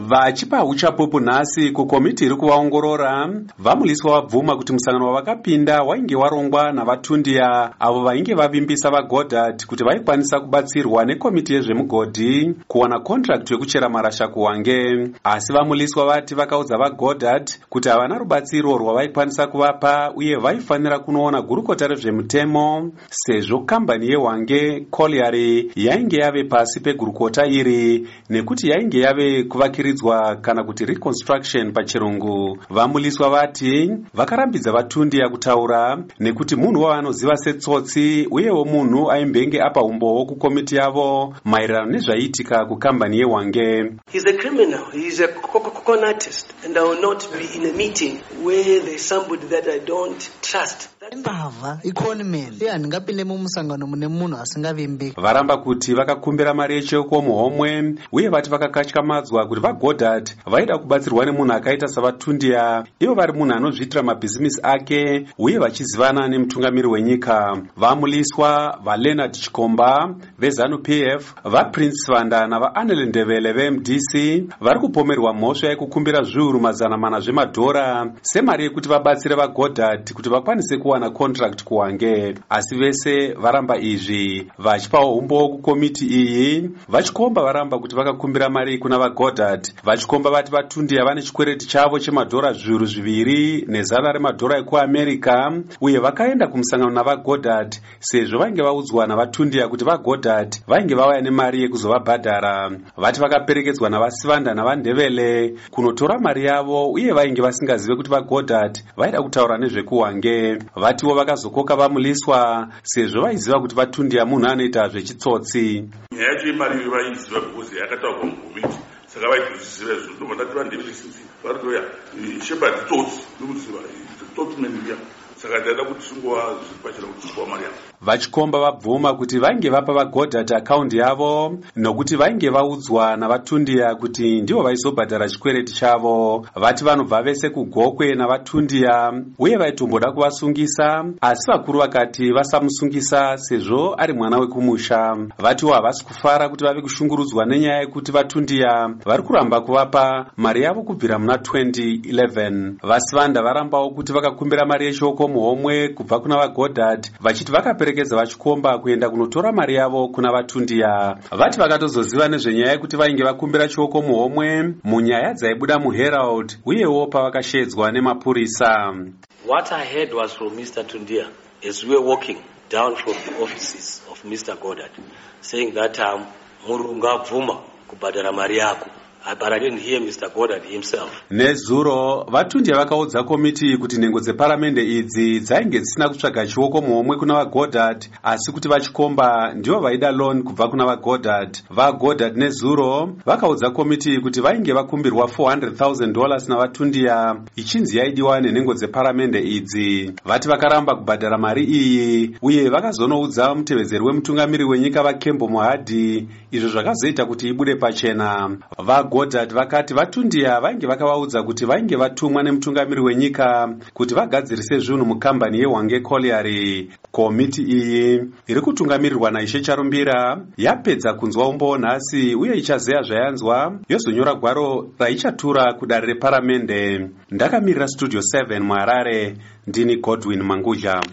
vachipa uchapupu nhasi kukomiti iri kuvaongorora vamuliswa vabvuma kuti musangano wavakapinda wainge warongwa navatundiya avo vainge vavimbisa vagodhard kuti vaikwanisa kubatsirwa nekomiti yezvemugodhi kuwana kontrakt yekuchera marasha kuwange. Asi vamuliswa vati vakaudza vagodhard kuti havana rubatsiro rwavaikwanisa kuvapa uye vaifanira kunoona gurukota rezvemutemo sezvo kambani yewange colliery yainge yave pasi pegurukota iri nekuti yainge yave kuvakira kuvakiridzwa kana kuti reconstruction pachirungu. Vamuliswa vati vakarambidza vatundiya kutaura nekuti munhu wavanoziva setsotsi uyewo munhu aimbenge apa umbowo kukomiti yavo maererano nezvaiitika kukambani yewange mbavha iconman iye handingapinde mumusangano mune munhu asingavimbiki varamba kuti vakakumbira mari yecheko muhomwe uye vati vakakatyamadzwa kuti vagodhard vaida kubatsirwa nemunhu akaita savatundiya. Ivo vari munhu anozviitira mabhizimisi ake uye vachizivana nemutungamiri wenyika. Vamuliswa valeonard chikomba vezanup f vaprince vanda navaanel ndevele vemdc vari kupomerwa mhosva yekukumbira zviuru mazana mana zvemadhora semari yekuti vabatsire vagodhard kuti vakwanise kuwana contract kuwange asi vese varamba izvi vachipawo umbowo kukomiti iyi. Vachikomba varamba kuti vakakumbira mari kuna vagodhard vachikomba vati vatundiya vane chikwereti chavo chemadhora zviuru zviviri nezana remadhora ekuamerica uye vakaenda kumusangano navagodhard sezvo vainge vaudzwa navatundiya kuti vagodhard vainge vauya nemari yekuzovabhadhara. Vati vakaperekedzwa navasivanda navandevele kunotora mari yavo uye vainge vasingazive kuti vagodhard vaida kutaura nezvekuwange vatiwo vakazokoka vamuliswa sezvo vaiziva kuti vatundiya munhu anoita zvechitsotsi. Nyaya yacho yemari vaiziva because yakataurwa mukomiti saka vaitozviziva izvo ndobva ndati vandevelesisi varitoya shepard tots ndokuziva totsmeniya saka ndaida kuti zviri pachena kuti zvingova mari yavo vachikomba vabvuma kuti vainge vapa vagodhat akaundi yavo nokuti vainge vaudzwa navatundiya kuti ndivo vaizobhadhara chikwereti chavo. Vati vanobva vese kugokwe navatundiya uye vaitomboda kuvasungisa asi vakuru vakati vasamusungisa sezvo ari mwana wekumusha. Vatiwo havasi kufara kuti vave kushungurudzwa nenyaya yekuti vatundiya vari kuramba kuvapa mari yavo kubvira muna 2011 vasivanda varambawo kuti vakakumbira mari yechoko muhomwe kubva kuna vagodhat vachiti vakaperekedza vachikomba kuenda kunotora mari yavo kuna vatundiya. Vati vakatozoziva nezvenyaya yekuti vainge vakumbira chioko muhomwe munyaya dzaibuda muherald uyewo pavakashedzwa nemapurisa. What i heard was from mr tundia as we were walking down from the offices of mr godard saying that um, murungu abvuma kubhadhara mari yako but I didn't hear Mr. Goddard himself. nezuro vatundiya vakaudza komiti kuti nhengo dzeparamende idzi dzainge dzisina kutsvaga chioko muhomwe kuna vagodhard asi kuti vachikomba ndivo vaida loan kubva kuna vagodhard vagodhard nezuro vakaudza komiti kuti vainge vakumbirwa 400,000 dollars navatundiya ichinzi yaidiwa nenhengo dzeparamende idzi vati vakaramba kubhadhara mari iyi uye vakazonoudza mutevedzeri wemutungamiri wenyika vakembo muhadhi izvo zvakazoita kuti ibude pachena Vago godhard vakati vatundiya vainge vakavaudza kuti vainge vatumwa nemutungamiri wenyika kuti vagadzirise zvinhu mukambani yewange colliery. Komiti iyi iri kutungamirirwa naishe charumbira yapedza kunzwa umbowo nhasi uye ichazeya zvayanzwa yozonyora gwaro raichatura kudare reparamende ndakamirira studio 7 muharare ndini godwin manguja